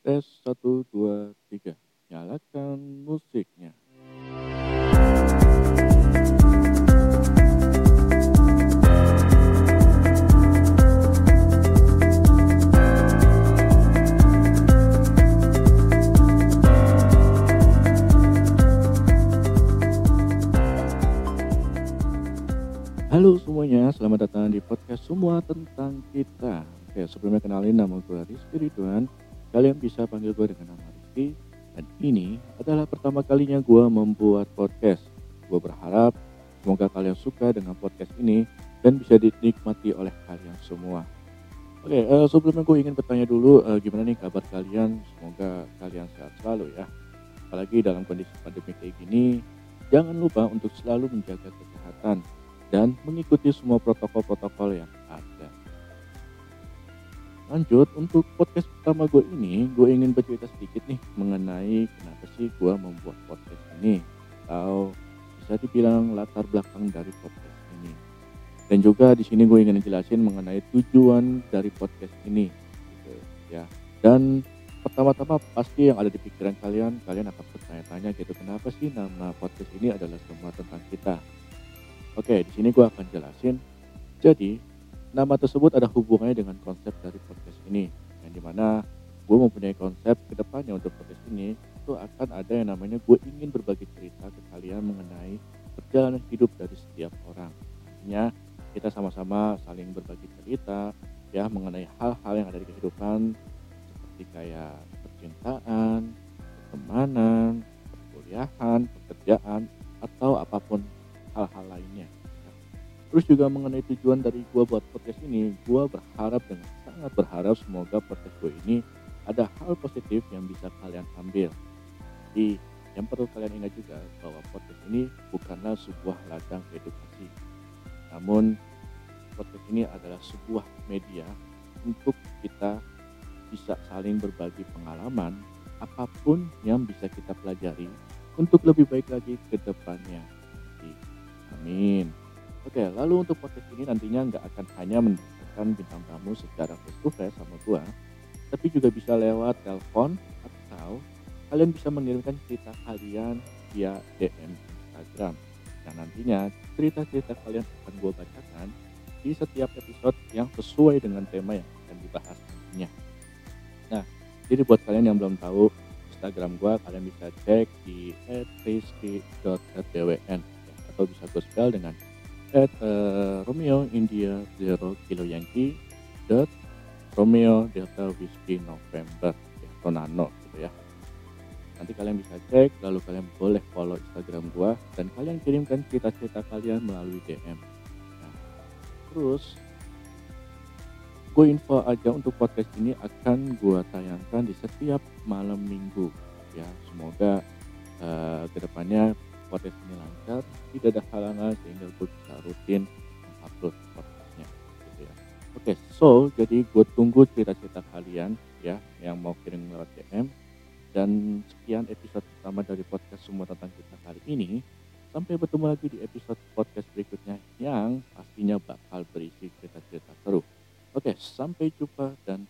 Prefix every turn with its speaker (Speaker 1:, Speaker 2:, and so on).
Speaker 1: Tes 1, 2, 3. Nyalakan musiknya. Halo semuanya, selamat datang di podcast semua tentang kita. Oke, sebelumnya kenalin nama gue Rizky Ridwan. Kalian bisa panggil gue dengan nama Rizky. Dan ini adalah pertama kalinya gue membuat podcast. Gue berharap semoga kalian suka dengan podcast ini dan bisa dinikmati oleh kalian semua. Oke, uh, sebelumnya gue ingin bertanya dulu uh, gimana nih kabar kalian. Semoga kalian sehat selalu ya. Apalagi dalam kondisi pandemi kayak gini, jangan lupa untuk selalu menjaga kesehatan dan mengikuti semua protokol-protokol yang. Lanjut, untuk podcast pertama gue ini, gue ingin bercerita sedikit nih mengenai kenapa sih gue membuat podcast ini. Atau bisa dibilang latar belakang dari podcast ini. Dan juga di sini gue ingin jelasin mengenai tujuan dari podcast ini. Gitu, ya. Dan pertama-tama pasti yang ada di pikiran kalian, kalian akan bertanya-tanya gitu, kenapa sih nama podcast ini adalah semua tentang kita Oke, di sini gue akan jelasin. Jadi, nama tersebut ada hubungannya dengan konsep dari perjalanan hidup dari setiap orang. Artinya, kita sama-sama saling berbagi cerita ya mengenai hal-hal yang ada di kehidupan seperti kayak percintaan, pertemanan, perkuliahan, pekerjaan, atau apa pun hal-hal lainnya. Terus juga mengenai tujuan dari gue buat podcast ini, gue berharap dan sangat berharap semoga podcast gue ini kalian ingat juga bahwa podcast ini bukanlah sebuah ladang edukasi. Namun podcast ini adalah sebuah media untuk kita bisa saling berbagi pengalaman apa pun yang bisa kita pelajari untuk lebih baik lagi ke depannya. Amin. Oke, lalu untuk podcast ini nantinya nggak akan hanya mendatangkan bintang tamu secara face to face sama gua, tapi juga bisa lewat telepon kalian bisa mengirimkan cerita kalian via DM Instagram. Dan nantinya cerita-cerita kalian akan gua bacakan di setiap episode yang sesuai dengan tema yang akan dibahas nantinya. Nah, jadi buat kalian yang belum tahu Instagram gua, kalian bisa cek di @rizky.rtwn atau bisa gue spell dengan at uh, Romeo India Zero Kilo Yankee dot Romeo Delta Whiskey November ya, atau Nano nanti kalian bisa cek lalu kalian boleh follow Instagram gua dan kalian kirimkan cerita-cerita kalian melalui DM nah, terus gue info aja untuk podcast ini akan gue tayangkan di setiap malam minggu ya. Semoga uh, ke depannya podcast ini lancar tidak ada halangan sehingga gue bisa rutin mengupload podcastnya gitu ya. Oke so jadi gue tunggu cerita-cerita kalian ya yang mau kirim lewat DM dan sekian episode pertama dari podcast semua tentang kita kali ini. Sampai bertemu lagi di episode podcast berikutnya yang pastinya bakal berisi cerita-cerita seru. Oke sampai jumpa dan